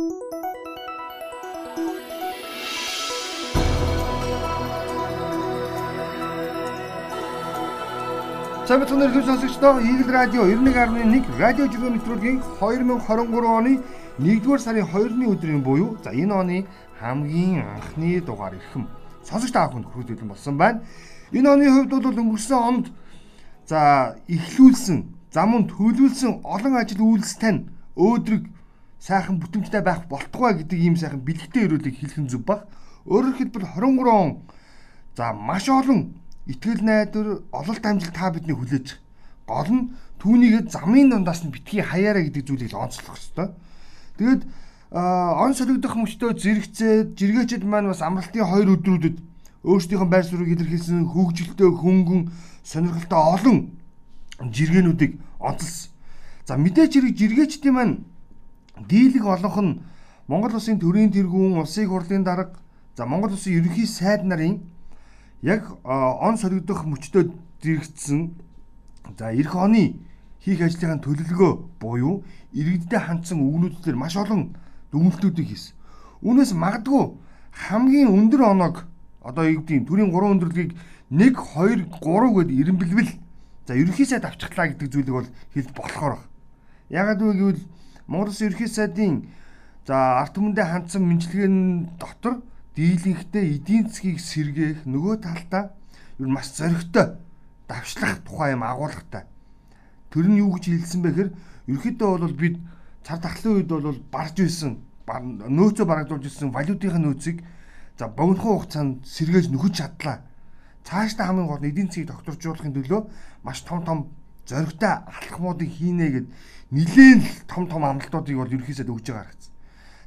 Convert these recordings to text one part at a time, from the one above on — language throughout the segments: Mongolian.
Сайн бацхан нэр сонсогчдоо Eagle Radio 91.1 радио жүжиг нэвтрүүлгийн 2023 оны 1-р сарын 2-ны өдрийн буюу за энэ оны хамгийн анхны дугаар ирхэм сонсогч та бүхэнд хүргүүлсэн болсон байна. Энэ оны хувьд бол өнгөрсөн онд за эхлүүлсэн, зам нь төлөвлөсөн олон ажил үйлстэй нь өөдрөг сайхан бүтэмжтэй байх болтугай гэдэг ийм сайхан бэлгтэй өрөөлийг хэлхэн зүв баг. Өөрөөр хэлбэл 23 он за маш олон итгэл найдвар ололт амжилт та бидний хүлээж гол нь түүнийг замын дундаас нь битгий хаяараа гэдэг зүйлийг онцлох хэрэгтэй. Тэгээд он солигдох мөчтөө зэрэгцээ жиргээчд маань бас амралтын хоёр өдрүүдэд өөрсдийнх нь байр суурийг илэрхийлсэн хөгжилтэй хөнгөн сонирхолтой олон жиргэнүүдийг онцлсан. За мэдээж хэрэг жиргээчдийн маань дийлэг олонх нь Монгол улсын төрийн тэргүүн, улсын хурлын дарга, за Монгол улсын ерөнхий сайд нарын яг он солигдох мөчтөд зэрэгцсэн за эх оны хийх ажлын төлөвлөгөө буюу иргэдтэй хандсан үгнүүдээр маш олон дүгнэлтүүдийг хийсэн. Үүнээс магадгүй хамгийн өндөр оноог одоо юу гэдгийг төрийн 3 өндөрлөгийг 1 2 3 гэд ирэмбэлвэл за ерөнхий сайд авчихлаа гэдэг зүйлийг бол хэлж болохоор байна. Ягаад вэ гэвэл Монгол Улсын ерөнхий сайдын за арт түмэндээ хандсан мэнчилгээний дотор дийлэнхтэй эдийн засгийг сэргээх нөгөө талдаа ер нь маш зоригтой давшлах тухай юм агуулгатай. Тэр нь юу гэж хэлсэн бэ гэхээр ерөөхдөө бол бид цар тахлын үед бол барж исэн нөөцөө барагдуулж исэн валютын нөөцийг за богинохон хугацаанд сэргээж нөхөж чадлаа. Цаашдаа хамгийн гол нь эдийн засгийг докторжуулахын төлөө маш том том зоригтой алхмуудыг хийнэ гэд нилээн том том амлалтуудыг бол ерөөсөө өгж байгаа харагдсан.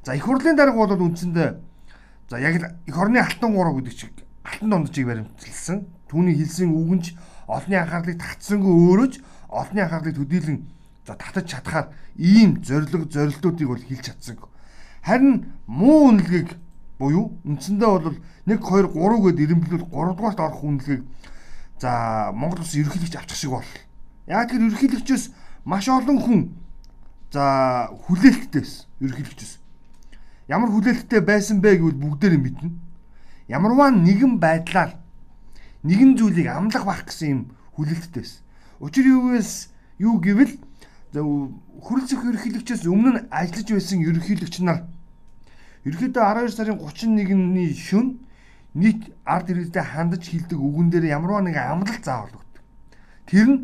За их хурлын дарга бол үндсэндээ За яг л эх орны алтан гурав гэдэг чиг алтан донжийг баримтлсан. Түүний хэлсэн үгэнж олонний анхаарлыг татсангүй өөрөж олонний анхаарлыг төдийлөн за татаж чадхаар ийм зориг зорилтуудыг бол хэлж чадсан. Харин муу үнэлгээг буюу үндсэндээ бол 1 2 3 гэд ирэмблүүл 3 дугаарт орох үнэлгээг за Монгол улс ерөнхийлөгч авчих шиг бол. Яг тэр ерөнхийлөгчөөс маш олон хүн за хүлээлттэйс ерөнхийлөгчөөс ямар хүлээлттэй байсан бэ гэвэл бүгдээр нь мэднэ. Ямарваа нэгэн байдлаар нэгэн зүйлийг амлах байх гэсэн юм хүлээлттэй байсан. Учир юугээс юу гэвэл хөрөлцөх ерөнхийлөгчөөс өмнө ажиллаж байсан ерөнхийлөгч нар ерөнхийдөө 12 сарын 31-ний шөнө нийт ард иргэдэд хандаж хилдэг үгэн дээр ямарваа нэг амлалт заавал өгдөг. Тэр нь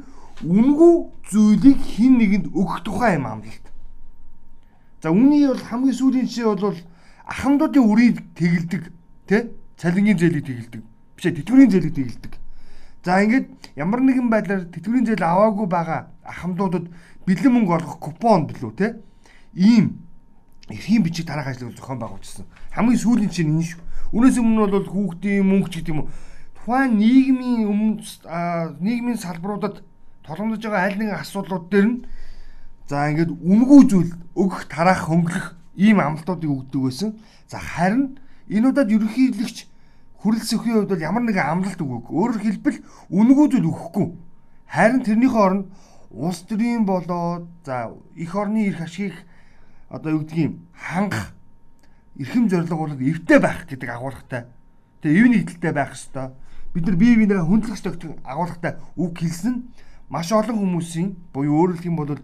үнгүй зүйлийг хин нэгэнд өгөх тухай юм амлалт. За үүний бол хамгийн сүүлийн жишээ бол ахмадуудын үрийг тэгэлдэг тий цалингийн зээлийг тэгэлдэг. Биш ээ тэтгэврийн зээлийг тэгэлдэг. За ингээд ямар нэгэн байдлаар тэтгэврийн зээл аваагүй байгаа ахмадуудад бэлэн мөнгө олгох купон билүү тий ийм эрхийн бичиг тараах ажлыг зохион байгуулжсэн. Хамгийн сүүлийн чинь энэ шүү. Үүнээс өмнө бол хүүхдийн мөнгө ч гэдэг юм уу тухайн нийгмийн өмнө нийгмийн салбаруудад толгомдож байгаа аль нэгэн асуудлууд дээр нь За ингээд үнгүй зүйл өгөх тараах хөнгөлөх ийм амлалтуудыг өгдөг байсан. За харин энэ удаад ерөнхийлөгч хүрэл сэхийн хувьд бол ямар нэгэн амлалт өгөөг. Өөрөөр хэлбэл үнгүй зүйл өгөхгүй. Харин тэрнийхээ оронд улс төрийн болоод за эх орны эрх ашгийг одоо юу гэдгийг хангах эрхэм зорилго бол эвтэй байх гэдэг агуулгатай. Тэгээ эв нэгдэлтэй байх хэвээр. Бид нар бие биенээ хүндлэх ёстой агуулгатай үг хэлсэн нь маш олон хүмүүсийн буюу хэлэх юм бол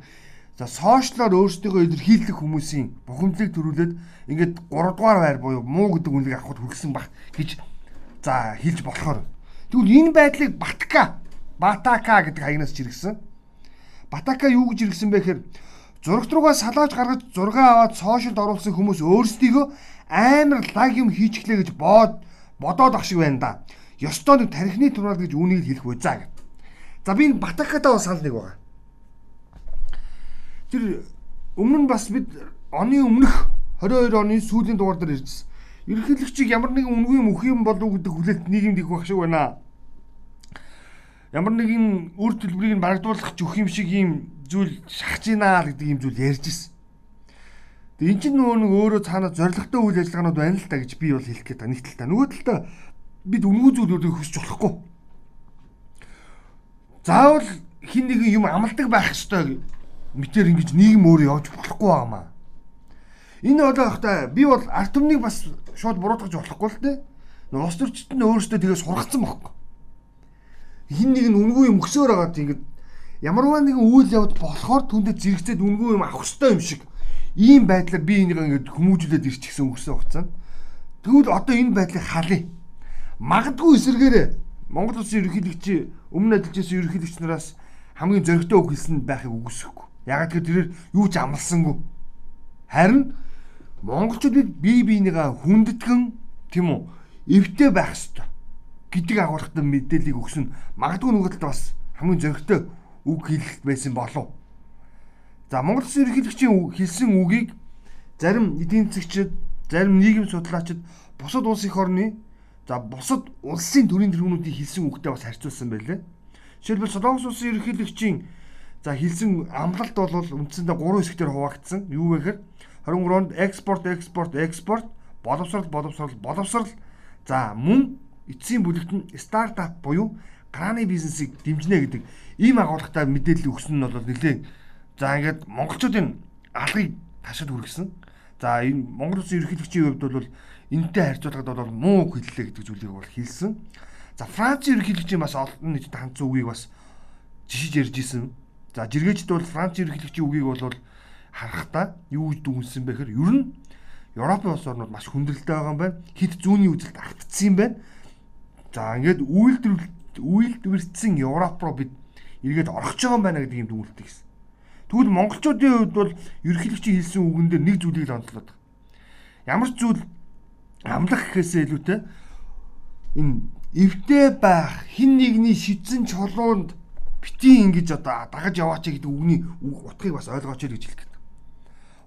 За сошиалоор өөрсдөө илэрхийлэх хүмүүсийн бухимдлыг төрүүлээд ингээд 3 дугаар байр буюу муу гэдэг үнэлгийг авахд хүргэсэн баг гэж за хэлж болохоор. Тэгвэл энэ байдлыг Батка, Батака гэдэг хаягнаас жиргсэн. Батака юу гэж жиргсэн бэ гэхээр зурагт руугаа салааж гаргаж зураг аваад сошиалд оруулсан хүмүүс өөрсдийгөө амар лаг юм хийчихлээ гэж бод бодоод ах шиг байна да. Ёстой нэг тархины тураад гэж үүнийг хэлэх үзаа гэв. За би энэ Батакатаа бас санал нэг байгаа тэр өмнө нь бас бид оны өмнөх 22 оны сүүлийн дугаар дээр ирсэн. Ерөнхийлөгчийг ямар нэгэн үнгүй юм өх юм болов гэдэг хүлээлт нийгэмд их байх шиг байна. Ямар нэгэн үр төлбөрийг багдуулах зүх юм шиг юм зүйл шахаж гинаа гэдэг юм зүйл ярьж ирсэн. Тэгээ эн чинь нөгөө нэг өөрөө цаана зоригтой үйл ажиллагаанууд байна л та гэж би бол хэлэх гээд байна. Нэг талдаа нөгөө талдаа бид үнгүй зүйлүүдийг хүсч болохгүй. Заавал хин нэгэн юм амладаг байх ёстой мэтэр ингэж нийгэм өөрөө явж болохгүй байгаамаа. Энэ одоо хахта би бол арт түмнийг бас шууд буруутгаж болохгүй л дээ. Ус төрчт нь өөрөөсөө тэгээ сургацсан байхгүй. Хин нэг нь үнгүй юм өксөөр байгаа тийм ямарваа нэгэн үйл явд болохоор түндэд зэрэгцээд үнгүй юм авах хэрэгтэй юм шиг ийм байдлаар би энийг ингээд хүмүүжүүлээд ирчихсэн өнгөрсөн хугацаанд. Тэгвэл одоо энэ байдлыг халъя. Магадгүй эсэргээрээ Монгол улсын ерөнхийлөгчийн өмнө ажиллаж байсан ерөнхийлөгч нараас хамгийн зөрөгтэй үг хэлсэн байхыг үгүйсэхгүй. Яг тэр тэрээр юу ч амлсангүй. Харин монголчуудад бие биенийгээ хүндэтгэн тийм үү эвтэй байх ёстой гэдэг агуулгатай мэдээллийг өгсөн магадгүй нүгэлд бас хамгийн зөрөгтэй үг хэлэлт байсан болов. За Монгол Улсын ерөнхийлөгчийн хэлсэн үгийг зарим эдийн засгчид, зарим нийгэм судлаачид бусад улс их орны за бусад улсын төрийн тэргүүнүүдийн хэлсэн үгтэй бас харьцуулсан байлээ. Жишээлбэл Солонгос улсын ерөнхийлөгчийн за хэлсэн амлалт бол үндсэндээ 3 хэсгээр хуваагдсан. Юу вэ гэхээр 23-нд экспорт экспорт экспорт боловсрал боловсрал боловсрал за мөн эцсийн бүлэгт нь стартап буюу грааны бизнесийг дэмжинэ гэдэг ийм агуулгатай мэдээлэл өгсөн нь бол нэлээд за ингээд монголчуудын алгыг ташаад хүргэсэн. За энэ Монгол улсын ерөнхийлөгчийн хувьд бол энэтэй харьцуулахад бол муу хэллээ гэдэг зүйлийг бол хэлсэн. За Францын ерөнхийлөгчийн бас олон нийтэд хандсан үгийг бас жишиж ярьж исэн. За жиргээчд бол Францын ерөнхийлөгчийн үгийг бол харахтаа юу гэж дүгнсэн бэ гэхээр ер нь Европын улс орнууд маш хүндрэлтэй байгаа юм байна. Хит зүүнний үзэлд автцсан юм байна. За ингээд үйлдвэрлэл үйлдвэрцсэн Европ руу бид эргээд орох гэж байгаа юм байна гэдэг юм дүгнэлтийг хийсэн. Тэгвэл монголчуудын хувьд бол ерөнхийлөгчийн хэлсэн үгэн дээр нэг зүйлийг онцлоод. Ямар ч зүйл амлах гэхээсээ илүүтэй энэ эвтэй байх хин нэгний шидсэн чулуунд бити ингэж одоо дагаж яваач гэдэг үгний утгыг бас ойлгооч гэж хэлдэг.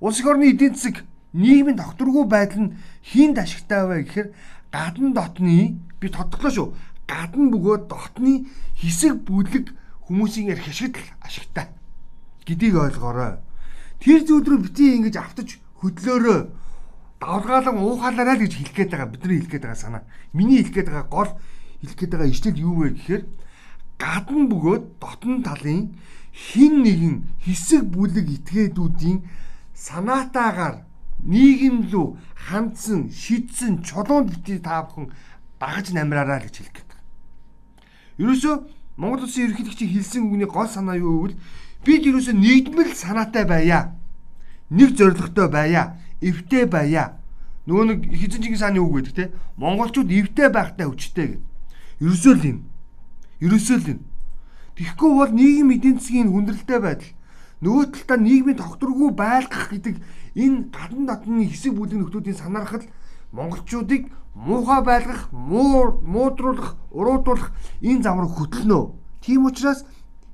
Улс их орны эдийн засаг нийгмийн докторгүй байдал нь хинд ашигтай вэ гэхээр гадна дотны би тодглоо шүү. Гадна бөгөөд дотны хэсэг бүлэг хүмүүсийн ярих ашигт ашигтай гэдгийг ойлгоорой. Тэр зүйл рүү бити ингэж автаж хөдлөөрөө давлгаалan уухалаарай л гэж хэлэх гээд байгаа бидний хэлэх гээд байгаа санаа. Миний хэлэх гээд байгаа гол хэлэх гээд байгаа ишлэл юу вэ гэхээр гадна бөгөөд дотн талын хин нэгэн хэсэг бүлэг этгээдүүдийн санаатаагаар нийгэм лүү хандсан шидсэн чулуунд бити та бүхэн дагаж намраараа гэж хэлэх гээд. Ерөөсөө Монгол улсын ерөнхийлөгчийн хэлсэн үгний гол санаа юу гэвэл бид ерөөсөө нийгмэл санаатай байя. Нэг зоригтой байя. Эвтэй байя. Нөгөө нэг хэзэн чигийн сааны үг гэдэг те. Монголчууд эвтэй байхтай хүчтэй гэдэг. Ерөөсөө л юм. Ерөөсөө л юм. Тэгэхгүй бол нийгэм эдийн засгийн хүндрэлтэй байдал нөгөө талдаа нийгмийн тогтворгүй байлгах гэдэг энэ гадна дотны хэсэг бүлэг нөхдүүдийн санаархал монголчуудыг муухай байлгах, муу муудруулах, уруудуулах энэ зам руу хөтлөнө. Тийм учраас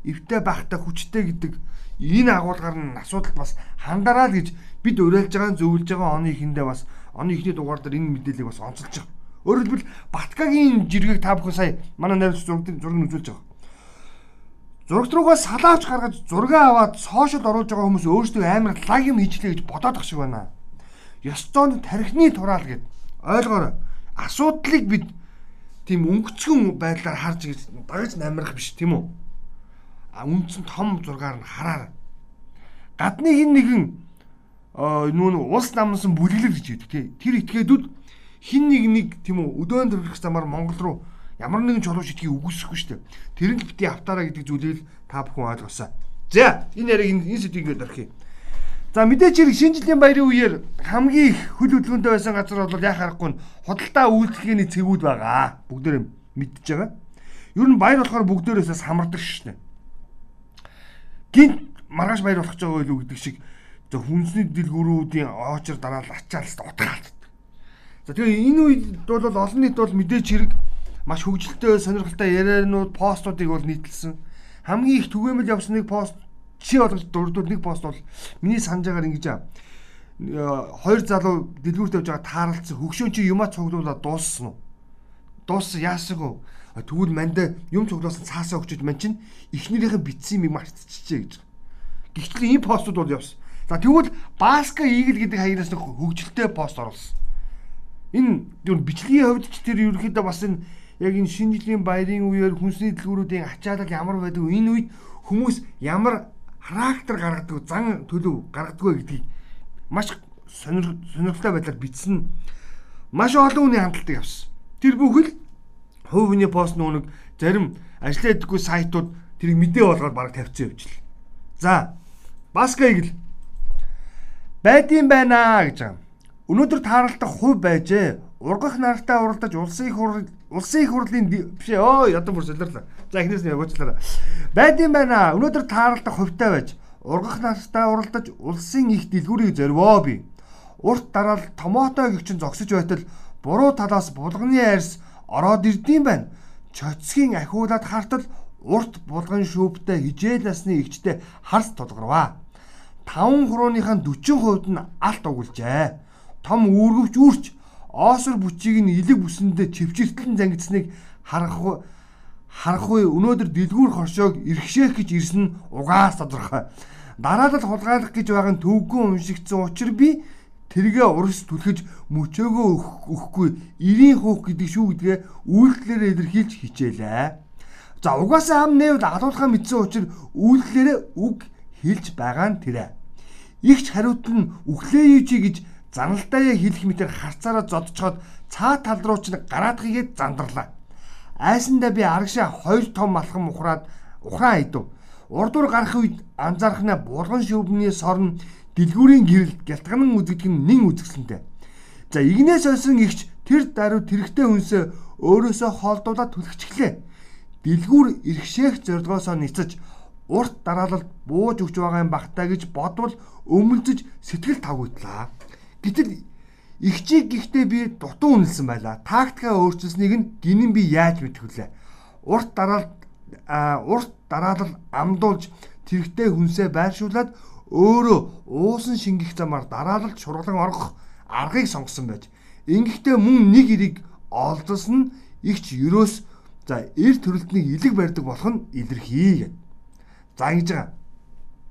эвтэй байхтай хүчтэй гэдэг энэ агуулгаар нь асуудал бас хандараа л гэж бид уриалж байгаа зөвлөж байгаа оны ихэндээ бас оны ихний дугаар дээр энэ мэдээллийг бас онцолж байгаа. Өөрөөр хэлбэл Баткагийн жиргэг та бүхэн сая манай найз зургийг зургийг үзүүлж байгаа. Зурагт руугаа салаавч гаргаж зураг аваад сошиал оруулж байгаа хүмүүс өөрсдөө амар лаг юм хийчлээ гэж бодоод ах шиг байна. Ёс зоонд тархины тураал гэд ойлгоорой. Асуудлыг бид тийм өнгөцгөн байдлаар харж гэж дагаж намрах биш тийм үү? А үндсэн том зургаар нь хараар. Гадны хин нэгэн нүүн улс намнсан бүлэглэг гэж хэлдэг тий. Тэр этгээдүүд хин нэг нэг тийм үү өдөөн төрөх замаар Монгол руу ямар нэгэн чулуу шидгийг үгүйсэхгүй шүү дээ. Тэр нь бити автаараа гэдэг зүйлийг та бүхэн ойлгосоо. За энэ яриг энэ сэдвийг ингээд орхив. За мэдээч хэрэг шинэ жилийн баярын үеэр хамгийн их хөл хөдөлгөөнтэй байсан газар бол яа харахгүй худалдаа үйлчлэгээний цэгүүд байгаа. Бүгдээрээ мэдчихэж байгаа. Ер нь баяр болохоор бүгдээрээс хамардаг шнэ. Гинт маргааш баяр болох гэж байгаа байлуу гэдэг шиг за хүнсний дэлгүүрүүдийн оочор дараал ачаалт утгаалт. За тэгээ энэ үед бол олон нийт бол мэдээч хэрэг маш хөвгөлтэй сонирхолтой ярианууд постуудыг бол нийтэлсэн. Хамгийн их түгээмэл явсан нэг пост чи болгож дурдвал нэг пост бол миний санаж байгаагаар ингэж аа хоёр залуу дэлгүүрт явж байгаа тааралцсан хөгшөөн чи юмаа цуглуулаад дууссан уу? Дууссан яасаг уу? Тэгвэл мандаа юм цуглуулсан цаасаа өгчөж ман чин эхнэрийнхэн битсэн юм мартчихжээ гэж. Гэхдээ энэ постууд бол явсан. За тэгвэл Баска Игл гэдэг хаягнаас нэг хөгжилтэй пост оруулсан. Энэ юу бичлэгийн хувьд ч тэр ерөнхийдөө бас энэ яг энэ шинэ жилийн баярын үеэр хүнсний дэлгүүрүүдийн ачаалал ямар байдаг энэ үед хүмүүс ямар характер гаргадаг зан төлөв гаргадаг гэдгийг маш сонирхолтой байдлаар бичсэн маш олон хүний хандлтыг авсан. Тэр бүхэл хувь хүний пост нүг зарим ажиллаа идэггүй сайтууд тэрийг мэдээ болгоод баг тавьчихсан явж л. За Баскайг л байдсан байна гэж байгаа. Өнөөдөр тааралдах хувь байжээ. Ургах нартай уралдаж улсын их хурл улсын их хурлын биш. Өө ядуу бүр солирлоо. За эхнээс нь явуучлаарай. Байдсан байна. Өнөөдөр тааралдах хувьтай байж ургах нартай уралдаж улсын их дэлгүүрийг зорвоо би. Урт дараал томотой гихчин зогсож байтал буруу талаас булганы арьс ороод ирдэм байна. Чоцгийн ахиулаад хартал урт булган шүүптэй хижээл насны игчтэй харс толгорваа. 5 хурууныхаа 40% нь алт угулжээ. Том үүргэвч үрч оосор бүчийг нь илэг бүсэндээ чивчэртлэн зангидсныг харах харахгүй өнөөдөр дэлгүүр хоршоог эргшээх гэж ирсэн угаас тодорхой. Дараалал хулгайлах гэж байгаа нь төвгөө уншигдсан учраас би тэргээ урагш түлхэж мөчөөгөө өгөхгүй 90 хүүх гэдэг шүү гэдгээ үйлдэлээр илэрхийлж хичээлээ. За угаасаа ам нээвэл алуулхаа мэдсэн учраас үйлдэлээрээ үг хэлж байгаа нь тэрэ. Игч хариут нь үхлээ юу чи гэж заналтаа хэлэх мэтэр харцаараа зодчоод цаа тал руу ч гараадхыгээд зандарлаа. Айсандаа би арагшаа хоёр том малхан ухраад ухаан айдв. Урдуур гарах үед анзаархнаа булган шүүбний сорн дэлгүүрийн гэрэл гялтганан үзэгдэх нь нэн үзэгсэнтэй. За игнээс олсон игч тэр даруй тэрэгтэй хүнсээ өөрөөсөө холдуулаад түлхчихлээ. Дэлгүүр иргэшээх зорилгоосоо ницэж урт дараалалд бууж өгч байгаа юм багтаа гэж бодвол өмөлзөж сэтгэл тавгүйтлаа. Гэтэл игчийг гихтээ би дутуу үнэлсэн байлаа. Тактикаа өөрчилснийг нь гинэн би яаж мэдэх вүлээ. Урт дараалал урт дараалал амдуулж тэрэгтэй хүнсээ байршуулад өөрөө уусан шингэх замаар дараалалд шургалан орох аргыг сонгосон байж. Ингэхдээ мөн нэг эрийг олдсон нь игч ерөөс за эр төрөлтнийг илэг барьдаг болох нь илэрхий гэд. За ингэж байгаа.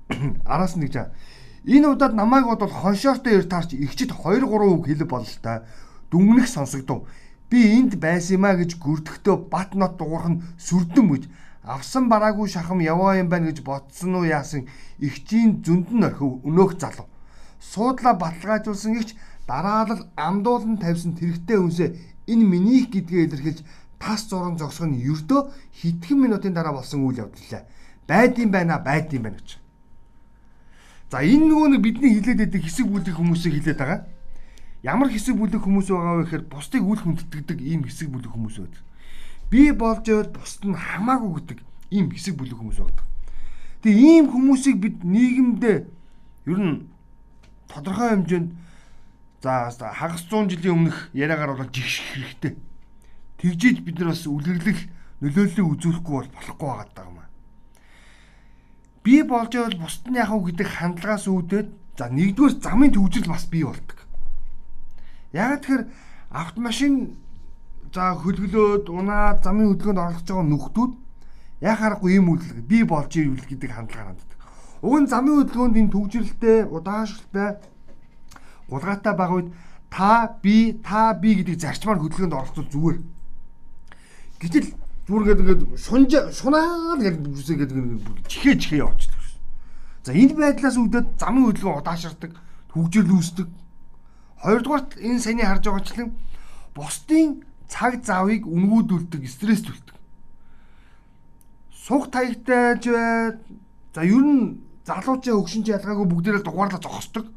Араас гэж байгаа. Энэ удаад намайг бодвол хоншоортой эр таарч игчд 2 3 үг хэлэх бололтой. Дүнгнэх сонсогдов. Би энд байсан юмаа гэж гүрдэхдээ бат нот дуурах нь сүрдэн гэж авсан бараагүй шахам яваа юм байна гэж бодсон уу яасан ихчийн зөндөн орхив өнөөх залуу. Суудлаа баталгаажуулсан ихч дараалал амдуулан тавьсан тэрэгтэй хүнсээ энэ минийх гэдгээ илэрхийлж тас зуран зогсох нь ердөө хитгэн минутын дараа болсон үйл явдал. Байдсан байна, байдсан байна гэж. За энэ нөгөө нэг бидний хилээд байдаг хэсэг бүлэг хүмүүсийг хилээд байгаа. Ямар хэсэг бүлэг хүмүүс байгаа вэ гэхээр бусдыг үл хүндэтгдэг ийм хэсэг бүлэг хүмүүс байдаг би болж явал бусд нь хамаагүй гэдэг ийм хэсэг бүлэг хүмүүс байдаг. Тэгээ ийм хүмүүсийг бид нийгэмдээ ер нь тодорхой хэмжээнд за хагас 100 жилийн өмнөх яриагаар бол жигших хэрэгтэй. Тэгжиж бид нар бас үлгэрлэх нөлөөллийг үзүүлэхгүй бол болохгүй байгаа юм аа. Би болж явал бусд нь вэ гэдэг хандлагаас үүдээд за нэгдүгээр замын төвжил бас бий болдог. Яг тэгэхээр автомашин За хөлглөөд унаад замын хөдөлгөөнд оролцож байгаа нөхдүүд яа харахгүй ийм үйлдэл би болж ивэл гэдэг хандлага ханддаг. Уг нь замын хөдөлгөөнд энэ төвжирэлтэй удаашралтай гулгаатай баг үед та би та би гэдэг зарчмаар хөдөлгөөнд оролцвол зүгээр. Гэтэл зүргээд ингээд шунж шунаа гэдэг бүсээ гэдэг чихээ чихээ явчихдаг. За энэ байдлаас үүдээд замын хөдөлгөөн удаашрдаг, хөгжил үүсдэг. Хоёрдугаарт энэ саяны харж байгаачлан бусдын цаг завыг үнгүүдүүлдэг, стресс төлдөг. Сух таягтайж бай. За ер нь залуучаа хөгшинч ялгаагүй бүгдээрээ дугаарлаа зогсдог.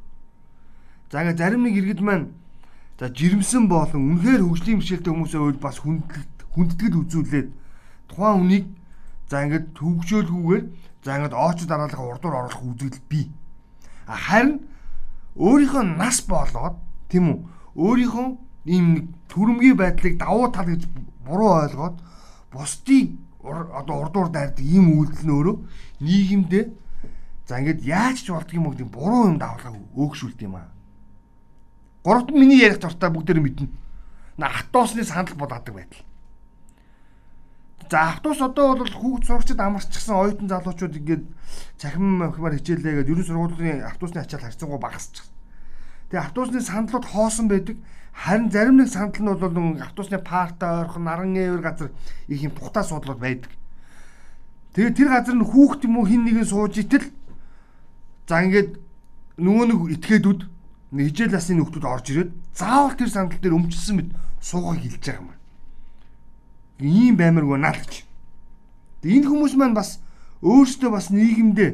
За ингээ зарим нэг иргэд маань за жирэмсэн болон үнэхээр хөгжлийн бэрхшээлтэй хүмүүсээ үйл бас хүндэтгэл үзүүлээд тухайн үнийг за ингээд төвөгжөөлгүйгээр за ингээд оочд дараалал урдуур оруулах үзэгдэл бий. Харин өөрийнхөө нас болоод тийм үү өөрийнхөө ийм төрөмгийн байдлыг давуу тал гэж буруу ойлгоод бусдыг одоо урдуур дайрдаг ийм үйлдэл нь өөрөө нийгэмдээ за ингээд яаж ч болдго юм уу гэдэг буруу юм давлага өөгшүүлдэг юм аа. Гуравт нь миний ярих дуртай бүгдээр мэднэ. Автоосны санал бодаадаг байдал. За автобус одоо бол хүүхд сурагчид амарчсан оюутан залуучууд ингээд цахим махмаар хичээлээ гэдэг ерөн сургуулийн автобусны ачаал харьцангуй багасчихсан. Тэгээ автобусны сандлууд хоосон байдаг. Харин зарим нэг сандал нь бол нэг автобусны парта ойрхон наран ээвэр газар их юм тухтай суудлууд байдаг. Тэгээ тэр газар нь хүүхд юм уу хин нэгэн сууж итэл за ингээд нөгөө нэг этгээдүүд нэг хижээл насны нөхдүүд орж ирээд заавал тэр сандал дээр өмчлсөн мэт суугаа хилж байгаа юм. Ийм баймаргүй наа л гэж. Тэгээ энэ хүмүүс маань бас өөрсдөө бас нийгэмдээ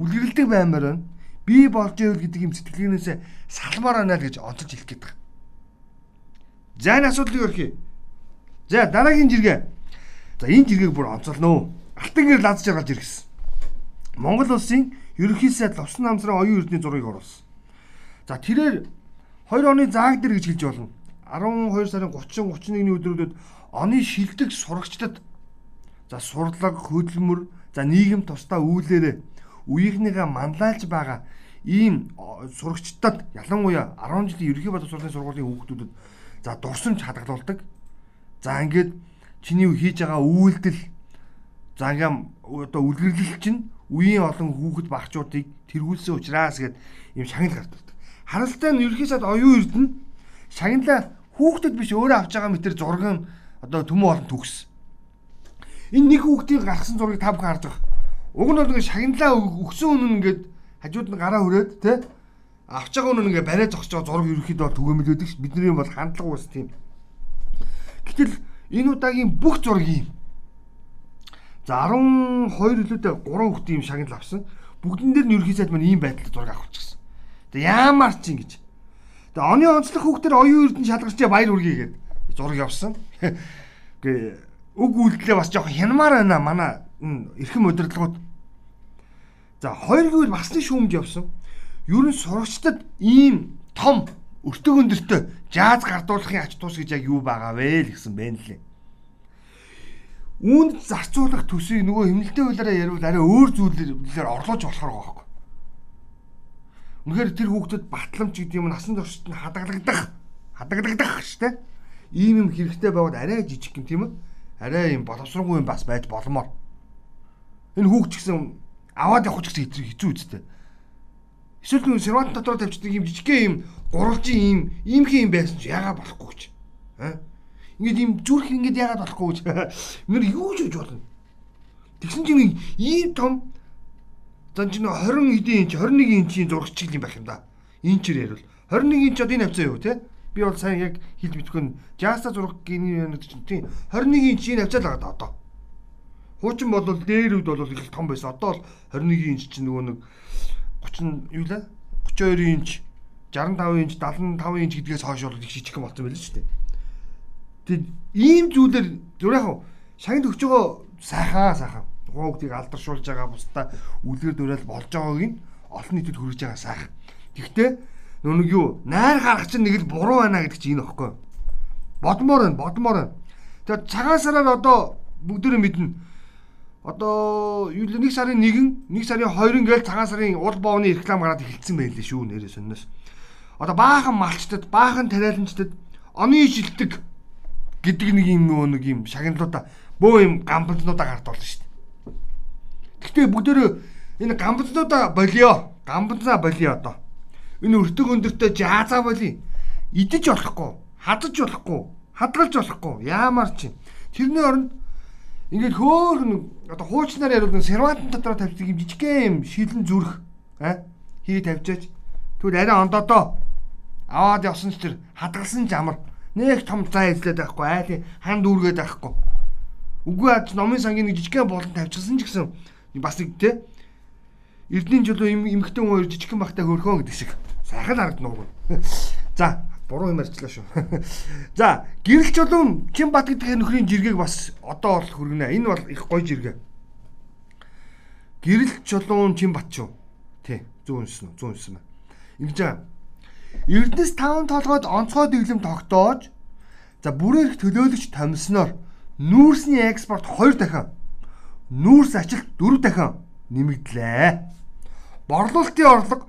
үлгэрэлдэг баймаар байна. Би болж ивэл гэдэг юм сэтгэлгээнээс салмаар байна л гэж онцолж хэлэх гээд байгаа. За энэ асуудлыг өрхий. За дараагийн жиргээ. За энэ жиргээг бүр онцолно. Алтан гэр лаз жаргаж иргэсэн. Монгол улсын ерөнхий сайд Ловсон намсрын оюун эрдний зургийг оруулсан. За тэрээр 2 оны зааг дээр гэж хэлж болно. 12 сарын 30 31-ний өдрүүдэд оны шилдэг сурагчдад за сурлаг хөдөлмөр за нийгэм тусдаа үйлээрээ үеийнхнийгээ манлайлж байгаа ийм сурагчдад ялангуяа 10 жилийн ерөнхий боловсролын сургуулийн хүүхдүүдэд за дурсамж хадгалуулдаг. За ингээд чиний хийж байгаа үйлдэл за ингээм одоо үлгэрлэл чинь үеийн олон хүүхэд багчуудыг тэргүүлсэн учраас гээд ийм шагнал гардаг. Харалтай нь ерөнхий сайд оюун эрдэнэ шагналаа хүүхдэд биш өөрөө авч байгаа мэтэр зурган одоо төмөө олон төгс. Энэ нэг хүүхдийн гаргасан зургийг та бүхэн харж байгаа. Уг нь бол нэг шагналаа өгсөн үнэн ингээд хажууд нь гараа хүрээд тэ авч байгаа үнэн ингээд барай зогсож байгаа зураг ерөнхийдөө түгээмэл өгдөг ш. Бидний бол хандлага уус тийм. Гэтэл энэ удаагийн бүх зураг юм. За 12 илүүтэй 3 хүүхдийн юм шагнал авсан. Бүгдэн дээр нь ерөнхий сайд маань ийм байдлаар зураг авчихсан. Тэгээ яамаар ч ингэж. Тэгээ оны онцлог хүүхдэр оюун эрдэнэ шалгарч баяр үргээ гээд зураг явсан. Гэ үг үйлдэлээ бас жоохон хянамаар байна манай эрхэм удирдлагууд. За хоёргүй басны шүүмж явсан. Ер нь сурагчдад ийм том өртөг өндөртөө жааз гардуулахын ач тус гэж яг юу байгаа вэ л гэсэн байна лээ. Үүнд зарцуулах төсвийг нөгөө хэмнэлтийн хуулиараа ярил арай өөр зүйлээр орлуулж болохоор байгаа байхгүй. Үнэхээр тэр хүүхдэд батламж гэдэг юм насан туршид нь хадгалагдах, хадгалагдах штэ. Ийм юм хэрэгтэй байгаад арай жижиг юм тийм үү? Арай юм боловсронгүй юм бас байж боломоор. Энэ хүүхд ч гэсэн аваад явах ч гэсэн хэцүү үстэй. Эсвэл нэг сервант дотор тавьчихдаг юм жижигхэн юм гурвалжин юм иймхэн юм байсан ч яагаад болохгүй гэж. Аа? Ингээд юм зүрх ингээд яагаад болохгүй гэж. Мөр юу ч үж болно. Тэгсэн чинь ийм том За чинь 20 эдийн инч 21 инчийн зурагч чиглэл юм байх юм да. Инчээр ярил. 21 инч одоо энэ хавцаа юу те? Би бол сайн яг хэлж мэдгүй. Жаста зураг гины юм чинь тийм 21 инч энэ хавцаа л байгаа одоо. Хуучин бол дээр үед бол их том байсан. Одоо бол 21 инч чинь нөгөө нэг 30 юу лээ? 32 инч 65 инч 75 инч гэдгээс хойш бол их жижиг юм болсон байл шүү дээ. Тэг ийм зүйлэр зөв яг шагнад өгч байгаа сайхан сайхан хуугдыг алдаршуулж байгаа бусдаа үлгэр дуурайл болж байгааг нь олон нийтэд хүргэж байгаа сайхан. Гэхдээ нүг юу найр гарах чинь нэг л буруу байна гэдэг чинь энэ ихгүй. Бодмоор байна, бодмоор байна. Тэгээд цагаан сараар одоо бүгдөө мэднэ. Одоо юу л нэг сарын 1, нэг сарын 2 гээл цагаан сарын уул боовны реклам гараад эхэлсэн байлээ шүү нэрээ сонноос. Одоо баахан малчтад, баахан тариаланчдад оны жилдэг гэдэг нэг юм нөгөө нэг юм шагналуудаа бөө юм гамбалнуудаа гард болно шүү дээ. Гэхдээ бүгдөө энэ гамбалнуудаа болио. Гамбалнаа болио одоо. Энэ өртөг өндөртөө жаазаа болио. Идэж болохгүй, хадаж болохгүй, хадгалж болохгүй. Яамар чинь. Тэрний оронд ингээд хөөхн одоо хуучнаар яривал сервант дотор тавьдаг юм жижигхэн юм шилэн зүрх аа хий тавьжаач. Тэгвэл арай ондоодоо аваад явсан ч тэр хадгалсан ч амар нэг том заа эзлээд байхгүй айлын хан дүүргээд байхгүй. Үгүй аж номын сангийн нэг жижигхэн болон тавьчихсан ч гэсэн бас нэг те Эрдэнийн жолоо эмхтэн хоёр жижигхэн багтаа хөрхөө гэдэг шиг сайхан харагдана уу. За буруу юм ярьчлаа шүү. За гэрэл чулуун Чимбат гэдэг нөхрийн жиргэг бас одоо бол хүргэнэ. Энэ бол их гоё жиргээ. Гэрэл чулуун Чимбат шүү. Тий, зүүн үнсэн, зүүн үнсэн. Ингэж байгаа. Эрдэнэс таван толгойд онцгой дэглэм тогтоож за бүрээрх төлөөлөгч томсноор нүүрсний экспорт 2 дахин нүүрс ажилт 4 дахин нэмэгдлээ. Борлуулалтын орлого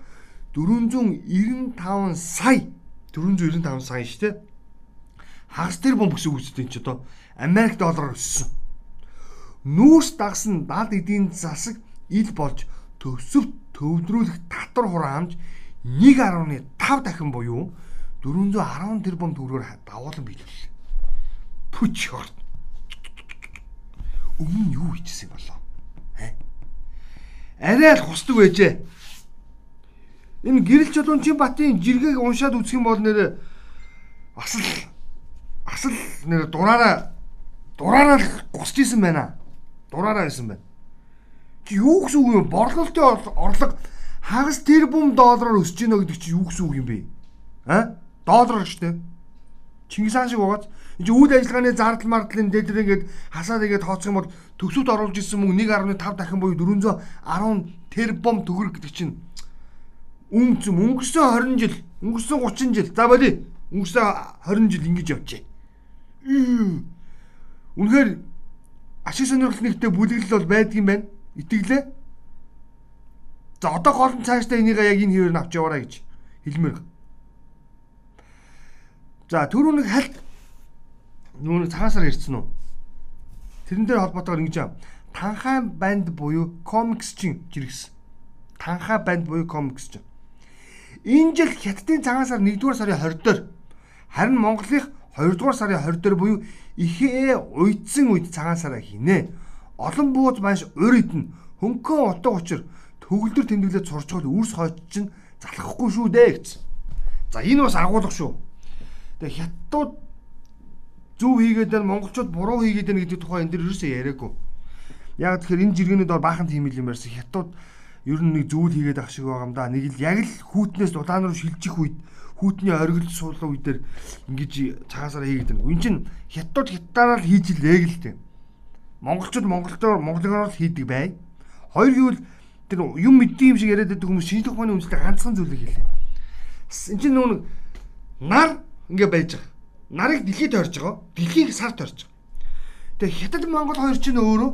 495 сая 495 сая шүү дээ. Хагас тэр бомб гэсэн үг үстэй ч одоо Америк доллараар өссөн. Нүүрс дагсан 70 эдийн засаг ил болж төсөв төвлөрүүлэх татвар хураамж 1.5 дахин буюу 410 тэрбум төгрөгөөр давуулан биелүүллээ. Пүч хорт өмнө нь юу хийжсэн болоо? Арай л хусдаг байжээ. Энэ гэрэл чулуунчин батын жиргэг уншаад үзэх юм бол нэр асал асал нэр дураараа дураараа л гусч исэн байна. Дураараа исэн байна. Чи юу гэсэн үг юм? Борлуулалтын орлого хагас тэрбум доллараар өсөж гинэ гэдэг чи юу гэсэн үг юм бэ? А? Доллар штэ. Чингис хаан шиг угааз энэ үйл ажиллагааны зардал мардлын дээд ингээд хасаад игээд тооцох юм бол төгсөвт оруулж исэн мөнгө 1.5 дахин буюу 410 тэрбум төгрөг гэдэг чинь өнгөсөн өнгөрсөн 20 жил, өнгөрсөн 30 жил. За болий. Өнгөрсөн 20 жил ингэж явжээ. Үнэхээр ашиг сонирхол нэгтэй бүлэглэл бол байдаг юм байна. Итгэлээ. За одоо гол нь цаашдаа энийг яг энэ хэвээр авч яваарай гэж хэлмээр. За түрүү нэг хальт нүүн цагаасаар ирсэн үү? Тэрэн дээр холбоотойгоор ингэж юм. Танхай банд буюу комикс чин жиргсэн. Танхай банд буюу комикс чин. Энэ жил Хятадын цагаан сар 1-р сарын 20 дээр харин Монголынх 2-р сарын 20 дээр буюу ихээ уйдсан үед цагаан сараа хийнэ. Олон бууз маш урид нь хөнгөн утга учир төгөлдөр тэмдэглээд сурчгал үрс хойч чинь залхахгүй шүү дээ гэсэн. За энэ бас агуулга шүү. Тэгээ хятадууд зөв хийгээд байна монголчууд буруу хийгээд байна гэдэг тухай энэ дэр ерөөсөө яриаггүй. Яг тэгэхээр энэ жиргэнүүд бол баахан тийм юм ярьсан. Хятадууд ер нь нэг зүйл хийгээд ах шиг байгаа юм да. Нэг л яг л хүүтнээс дулаан руу шилжих үед хүүтний оргил суулгах үед ингэж цагаасаараа хийгээд байна. Энд чинь хятад хятадаараа л хийж илээ гэлтэй. Монголчууд Монголоор монголоор л хийдэг бай. Хоёр гэвэл тэр юм мэддэг юм шиг яриад байдаг хүмүүс шинжлэх ухааны үндэслэл ганцхан зүйлийг хэлээ. Энд чинь нүүн нар ингэ байж байгаа. Нарыг дэлхийд тойрж байгаа. Дэлхийг сар тойрж байгаа. Тэгээ хятад Монгол хоёр чинь өөрөө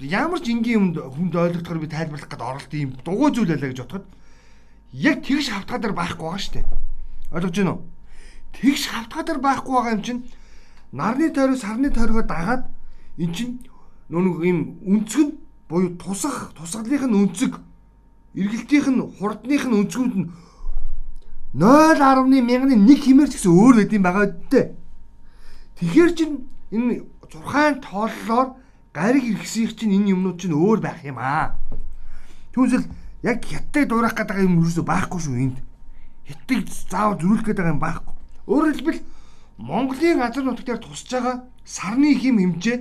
ямар ч энгийн юмд хүнд ойлгохдоор би тайлбарлах гээд оролт ийм дугуй зүйл байлаа гэж бодоход яг тэгш хавтгаа дээр байхгүй байгаа шүү дээ. Ойлгож байна уу? Тэгш хавтгаа дээр байхгүй байгаа юм чинь нарны тойрог сарны тойргоо дагаад эн чинь нүг ийм өнцөг нь буюу тусах тусгалынх нь өнцөг эргэлтийнх нь хурдных нь өнцгүүд нь 0.1 мянганы 1 хэмээр ч гэсэн өөр байд юм байгаа үдтэй. Тэгэхээр чин энэ 6 тооллоор гариг иргэсийнх чинь энэ юмнууд чинь өөр байх юм аа. Түүнсэл яг хятадыг дуурах гэдэг юм юусоо байхгүй шүү энд. Хятадыг заавал зөрүүлэх гэдэг юм байхгүй. Өөрөөр хэлбэл Монголын газар нутаг дээр тусж байгаа сарны хим хэмжээ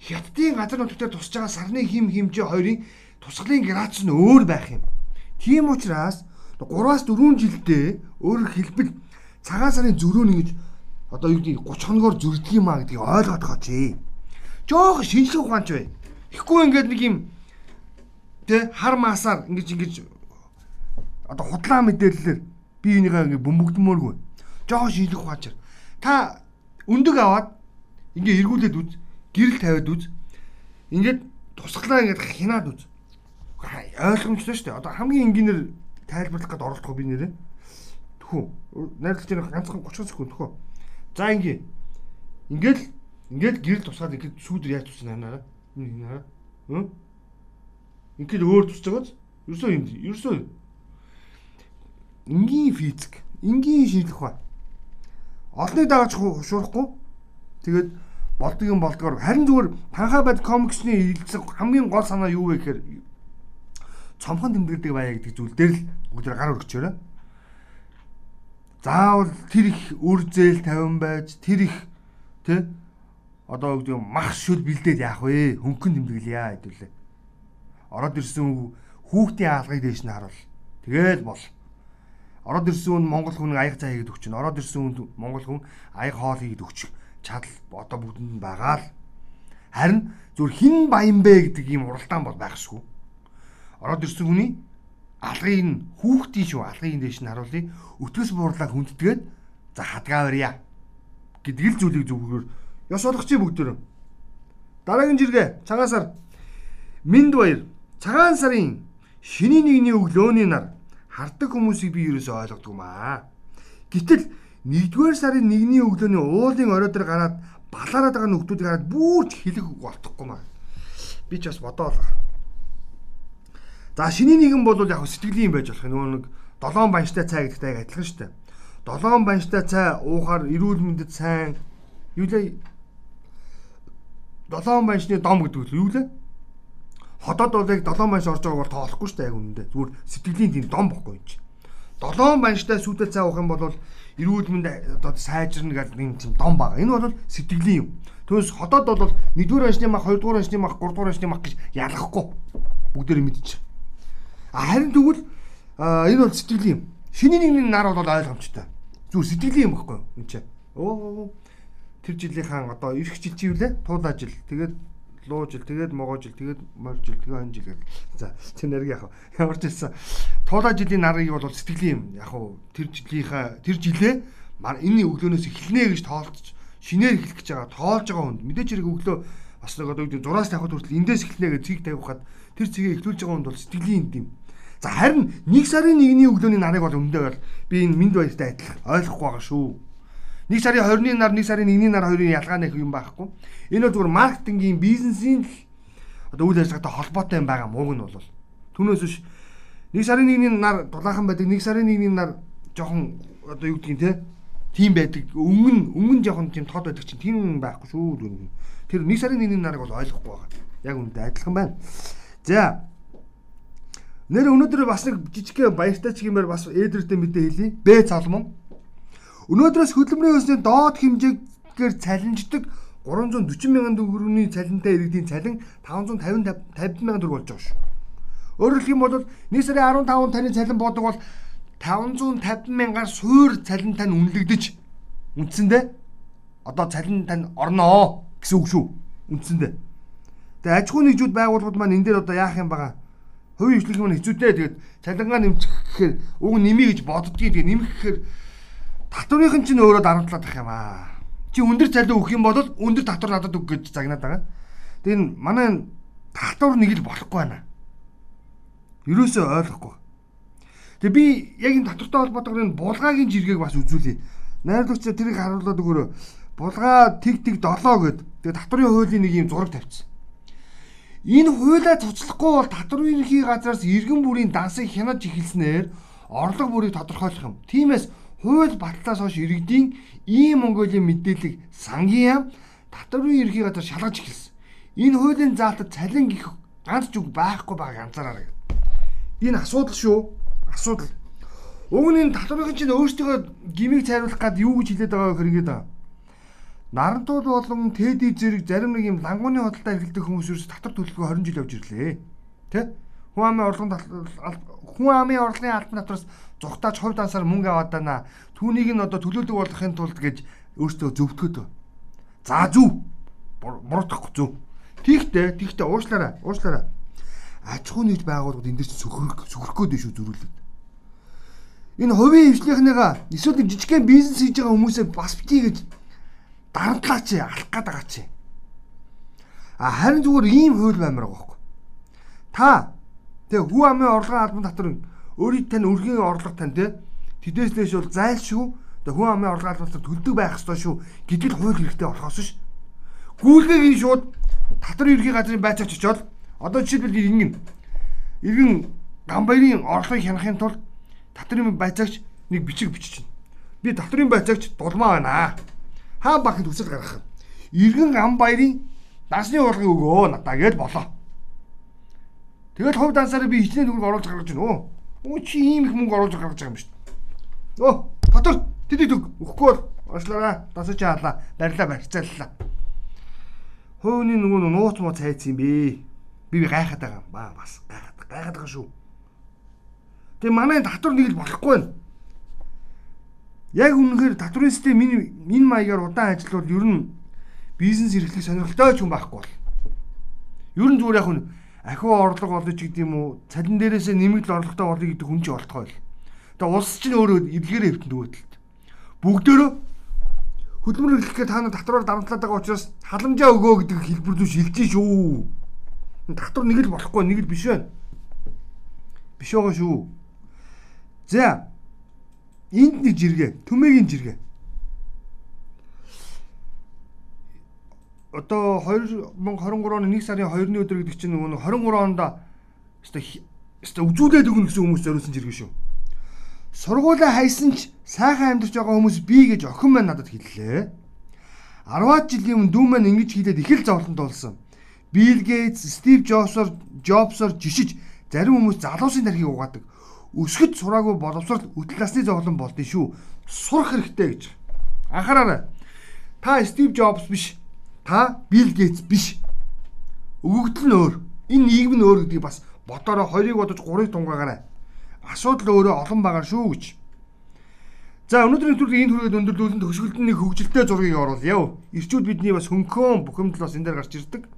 Хятадын газар нутаг дээр тусж байгаа сарны хим хэмжээ хоёрын тусгалын градус нь өөр байх юм. Тийм учраас 3-аас 4 жилдээ өөрөөр хэлбэл цагаан сарын зөрөө нэгж одоо юу гэдэг 30 хоногоор зөрдөг юм а гэдгийг ойлгоод гооч жоох шинжлэх ухаанч бай. Ихгүй ингээд нэг юм тэ хар маасаар ингэж ингэж одоо худлаа мэдээлэлээр би энийгээ ингэ бөмбөгдмөөргүй. Жоох шинжлэх ухаанч. Та өндөг аваад ингээ эргүүлээд үз, гэрэл тавиад үз. Ингээд тусглаа ингээд хянаад үз. Ойлгомжтой шүү дээ. Одоо хамгийн энгийнээр тайлбарлах гээд оролдох би нэрээ. Найрлаж байгаа ганцхан 30 секунд тхүү. За ингээ. Ингээл Ингээд гэрэл тусгаад ингээд сүүдэр яаж тусна хараа. Энэ хараа. Хм? Ингээд өөр тусч байгааз ерөөсөө юм. Ерөөсөө энгийн физик, энгийн шинжлэх ухаан. Олныг дагаж шуурахгүй. Тэгээд болдго юм болдгоор харин зүгээр танхаа байд комиксны хэлсэн хамгийн гол санаа юу вэ гэхээр цомхон тэмдэгдэг байя гэдэг зүйл дээр л бүгд гар өргөчөөрэ. Заавал тэр их үр зээл 50 байж тэр их тий одоо гэдэг мах шүл бэлдээд яах вэ? Хөнгөн тэмдэглэе хэдүүлээ. Ороод ирсэн хүүхдийн хаалгыг дээш нь харуул. Тэгэл бол. Ороод ирсэн хүн Монгол хүн аяг цаа хийгээд өгч. Ороод ирсэн хүн Монгол хүн аяг хоол хийгээд өгч. Чадал одоо бүгдэнд нь байгаа л. Харин зүр хин баян бэ гэдэг ийм уралдаан бол байхшгүй. Ороод ирсэн хүний алгыг нь хүүхдийн шүү алгыг дээш нь харуулъя. Өтгөс буурлаа хүндэтгээд за хадгаа барья гэдэг л зүйлийг зөвхөн Ёс олгоч бүгдөө. Дараагийн жиргээ цагаан Минд баяр. Цагаан сарын шинийн нэгний өглөөний нар хардаг хүмүүсийг би ерөөсөй ойлгодог юм аа. Гэтэл 1-р сарын 1-ний өглөөний уулын орой дээр гараад балаараад байгаа нөхдүүдийг хараад бүрч хэлэх болтохгүй маа. Би ч бас бодоол. За шинийн нэгэн бол яг сэтгэлийн юм байж болох. Нөгөө нэг 7 банштай цай гэдэгтэй адилхан шүү дээ. 7 банштай цай уухаар эрүүл мэндэд сайн юу лээ 7 баншны дом гэдэг үл юу лээ? Хотод бол яг 7 манш орж байгаа бол тоолохгүй шүү дээ яг үнэндээ. Зүгээр сэтгэлийн тийм дом бохгүй юм чи. 7 манштай сүйтэл цаа авах юм бол эрүүл мэнд одоо сайжирна гэдэг юм тийм дом байгаа. Энэ бол сэтгэлийн юм. Түүнээс хотод бол 1-р аншны мах, 2-р аншны мах, 3-р аншны мах гэж ялгахгүй. Бүгдээр мэдчих. Харин тэгвэл энэ бол сэтгэлийн юм. Шиний нэгний нар бол ойлгомжтой. Зүгээр сэтгэлийн юм баггүй юу? Энд чинь. Оо тэр жилийнхэн одоо ирэх жил чи юу лээ? Туулаа жил. Тэгээд луу жил, тэгээд могоо жил, тэгээд морь жил, тэгээд хон жил гэх. За тэр нэрийг яг ямар ч хэлсэн. Туулаа жилийн нарыг бол сэтгэлийн юм. Яг уу тэр жилийнхаа тэр жилээ энэний өглөөнөөс эхэлнэ гэж тоолцож шинээр эхлэх гэж байгаа тоолж байгаа хүнд мэдээч хэрэг өглөө бас нэг одоо юу зураас тавихад хүртэл эндээс эхэлнэ гэж цэг тавихад тэр цэгийг эхлүүлж байгаа хүнд бол сэтгэлийн юм. За харин нэг сарын нэгний өглөөний нарыг бол өндөө бол би энэ минд баяртай адилхан ойлгохгүй байгаа шүү. Нэг сарын 20-ны нар, нэг сарын 1-ний нар хоёрын ялгаа нэг юм байхгүй. Энэ бол зүгээр маркетингийн бизнесийн л одоо үйл ажиллагаатай холбоотой юм байгаа мууг нь бол. Түүнээс биш нэг сарын 1-ний нар дулаахан байдаг, нэг сарын 1-ний нар жоохон одоо юу гэдгийг те тийм байдаг. Өмнө өмнө жоохон тийм тод байдаг чинь тийм байхгүй шүү. Тэр нэг сарын 1-ний нарыг бол ойлгохгүй байгаа. Яг үүнтэй адилхан байна. За Нэр өнөөдөр бас нэг жижиг баяртай ч гэмээр бас ээдрүүтэй мэдээ хэлье. Б цалмон Өнөөдрөөс хөдөлмөрийн хөлсний доод хэмжээгээр цалинждаг 340 мянган төгрөгийн цалинтай иргэдийн цалин 550 50 мянган төгрөг болж байгаа шүү. Өөрөөр хэлэх юм бол сарын 15 таны цалин бодог бол 550 мянгаар суур цалин тань үнэлэгдэж үндсэндээ одоо цалин тань орноо гэсэн үг шүү. Үндсэндээ. Тэгээ аж ахуйн нэгжүүд байгууллагууд маань энэ дээр одоо яах юм бага? Хувийн хвшлэх маань хэцүүтэй тэгээд цалингаа нэмчих гэхээр уг нэмий гэж боддгийг тэгээд нэмэх гэхээр татврынх нь чинь өөрөө дарамтлаад байх юм аа. Чи өндөр цалин өгөх юм бол өндөр татвар надад өг гэж загнаад байгаа. Тэгээ манай татвар нэг л болохгүй байна. Ерөөсөө ойлгохгүй. Тэгээ би яг энэ татвартай холбоотойгоор энэ булгаагийн жиргэг бас үзүүлье. Найрлагч тэрийг харуулад өгөөрэй. Булгаа тэг тэг 7 гэд. Тэгээ татврын хуулийн нэг юм зураг тавьчихсан. Энэ хуулиа цуцлахгүй бол татврын ерхий газраас иргэн бүрийн дансыг хянаж эхэлснээр орлого бүрийг тодорхойлох юм. Тиймээс хууль батлаас хойш иргэдийн ийм Монголын мэдээлэл сангийн яам татврын ерхий газар шалгаж эхэлсэн. Энэ хуулийн заалтад цалин гих ганц зүг байхгүй байгааг анзаараарай. Энэ асуудал шүү. Асуудал. Уг нь татврын чинь өөрсдөө гимиг цайруулах гад юу гэж хэлээд байгааг хэрэгэд байгаа. Нарантууд болон тэди зэрэг зарим нэг юм лангууны хөдөлთა эрхэлдэг хүмүүс ерөөс татвар төлөлгөө 20 жил явж ирлээ. Тэ? Хүн амын орлогын хүн амын орлогын албан татвараас зүхтааж хувь дансаар мөнгө аваад байна. Түүнийг нь одоо төлөөлөг болохын тулд гэж өөртөө зөвтгöd. За зүв. Мурдахгүй зүв. Тийхтэй, тийхтэй уушлаарай, уушлаарай. Аж ахуй нийт байгууллагууд энэ дэс сөхрөх сөхрөх гээд шүү зөрүүлээд. Энэ хувийн хвшлийнхнийгаа эсвэл жижигхэн бизнес хийж байгаа хүмүүсээ бас битгий гэж дарамтлаач, алах гээд байгаа чи. А харин зүгээр ийм хууль баймар байгаа байхгүй. Та тэгээ хүү амын орлогын албан татвар өөрийн тань өргөн орлого тань те тэдээс лээш бол зайлшгүй хүн амын албатай төлдөг байх ёстой шүү гэдэг л хууль хэрэгтэй болохоос ш. Гүйлгээгийн шууд татвар ерхий газрын байцаач очоод одоо жишээлбэл иргэн иргэн гамбайрын орлогыг хянахын тулд татрын байцаагч нэг бичиг бичиж чинь. Би татрын байцаагч дулмаа байна. Хаан бахын төсөл гаргах. Иргэн гамбайрын дасны урлагийг өгөө надаа гэж болоо. Тэгэл хувь дансаараа би хичнээн төгрөг оруулж гаргаж гинөө. Өө чи ийм их мөнгө оруулж гаргаж байгаа юм шүү дээ. Өө татвар тэдэг төг өгөхгүй бол уушлаараа дасаж хаалаа. Барилаа барьцааллаа. Хөөний нөгөө нууц муу цайц юм бэ. Би би гайхаад байгаа юм ба бас гайхаад гайхаад байгаа шүү. Тэгээ манай татвар нэг л болохгүй байна. Яг үнэхээр татврын систем энэ энэ маягаар удаан ажиллавал ер нь бизнес эрхлэх сонирхолтой ч юм байхгүй бол. Ер нь зүгээр яг нь ахиу орлого олж гэдэг юм уу цалин дээрээсээ нэмэгдэл орлоготой болно гэдэг хүн чинь олдгоо л. Тэгээ улс чинь өөрөө эдгээрээ хөвтөн дөгөөдөлт. Бүгдөө хөдөлмөр эрхлэхэд та нар татвараар дарамтлаад байгаа учраас халамжаа өгөө гэдэг хэлбэр рүү шилжиж шүү. Татвар нэг л болохгүй нэг л биш байна. Биш байгаа шүү. За энд нэг жиргээ, төмөгийн жиргээ. Одоо 2023 оны 1 сарын 2-ны өдөр гэдэг чинь нөгөө 23 онд өстой өстой үзүүлээд өгнө гэсэн хүмүүс зориулсан жиргэн шүү. Сургуулаа хайсан ч сайхан амьдарч байгаа хүмүүс би гэж охин маань надад хэллээ. 10-аад жилийн өмнө дүү маань ингэж хэлээд их л зовлонт болсон. Билл Гейтс, Стив Джобсоор Джобсоор жишиж зарим хүмүүс залуусын тархийг угаадаг. Өсгөд сураагүй боловсрол үтэл насны зовлон болдсон шүү. Сурах хэрэгтэй гэж. Анхаараарай. Та Стив Джобс биш. Та Билл Гейтс биш. Өгөгдөл нь өөр. Энэ нийгэм нь өөр гэдгийг бас бодороо хоёрыг бодож гурыг тунгаагаарай. Асуудал өөрөө олон байгаа шүү гэж. За өнөөдрийн нэвтрүүлгийн энэ түргээд өндөрлүүлэн төгсгөлд нэг хөгжилтэй зургийг оруулъя. Ирчүүд бидний бас хөнхөн бухимдал бас энэ дээр гарч ирдэг.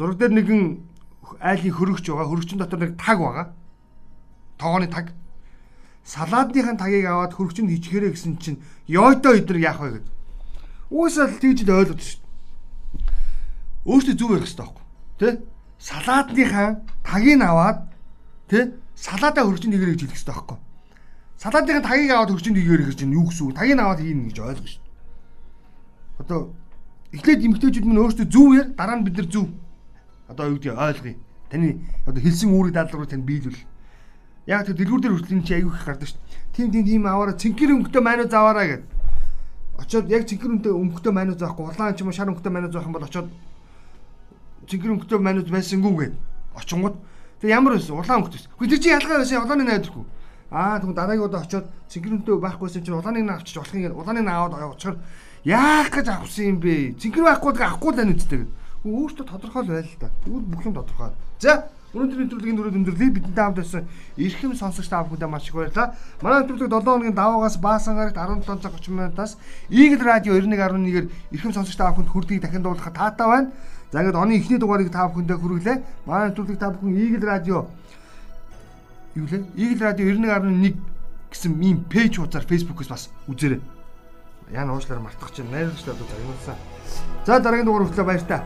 Зураг дээр нэгэн айлын хөрөгч байгаа. Хөрөгчн дотор нэг таг байгаа. Тоогооны таг. Салаадныхын тагийг аваад хөрөгчөнд хичгээрэй гэсэн чинь ёойтой өдөр яах вэ гэд. Уусаал тэгж л ойлгож шүү. Өөртөө зүв ярих хэрэгтэй байхгүй. Тэ? Салаадныхаа тагийг аваад тэ салаадаа хичгээрэй гэж хэлэх хэрэгтэй байхгүй Салаадын тагийг аваад хөрчөнд игээр гэж юу гэсэн үг? Тагийг аваад хийнэ гэж ойлгоо шүү. Одоо эхлээд эмгтээчүүд минь өөрсдөө зүв яар дараа нь бид нар зүв. Одоо юу гэдэг ойлгоё. Таны одоо хэлсэн үүрэг дадлгыг тань биелүүл. Яг тэр дэлгүүр дээр хүртэл чи аягүй их гардаг шүү. Тим тим тийм аваараа цэнхэр өнгөтэй майнуу заваараа гэд. Очоод яг цэнхэр өнгөтэй өнгөтэй майнуу заахгүй улаан ч юм уу шар өнгөтэй майнуу заах юм бол очоод цэнхэр өнгөтэй майнуу байсангүй гэд. Очингууд тэг ямар байсан улаан өнгөтэй. Хөө тэр чи ялгаа байсан улааны найдваргүй. Аа тэгвэл дараагийн удаа очиод цэнхэрэнтэй байхгүйсэн чинь улааныг нь авчиж болох юм. Улааныг нь аваад очихоор яах гэж авсан юм бэ? Цэнхэр байхгүй л авахгүй л байна үстэй. Өөртөө тодорхой л байл л да. Тэгвэл бүх юм тодорхой. За Өнөөдрийн нэвтрүүлгийн дөрөв өндөрлөе бидний таамд байсан эрхэм сонсогч та бүхэндээ маш их баярлалаа. Манай нэвтрүүлэг 7 хоногийн даваагаас баасан гарагт 17 цаг 30 минутаас Eagle Radio 91.1-ээр эрхэм сонсогч та бүхэнд хүрдгийг дахин дуулгахад таатай байна. За ингээд оны эхний дугаарыг та бүхэндээ хүргэлээ. Манай нэвтрүүлэг та бүхэн Eagle Radio юу лээ? Eagle Radio 91.1 гэсэн ийм пэйж хуудасаар Facebook-оос бас үзээрэй. Яна уушлаар мартах чинь найруулагчдад загнуулсан. За дараагийн дугаар хүртэл баяр та.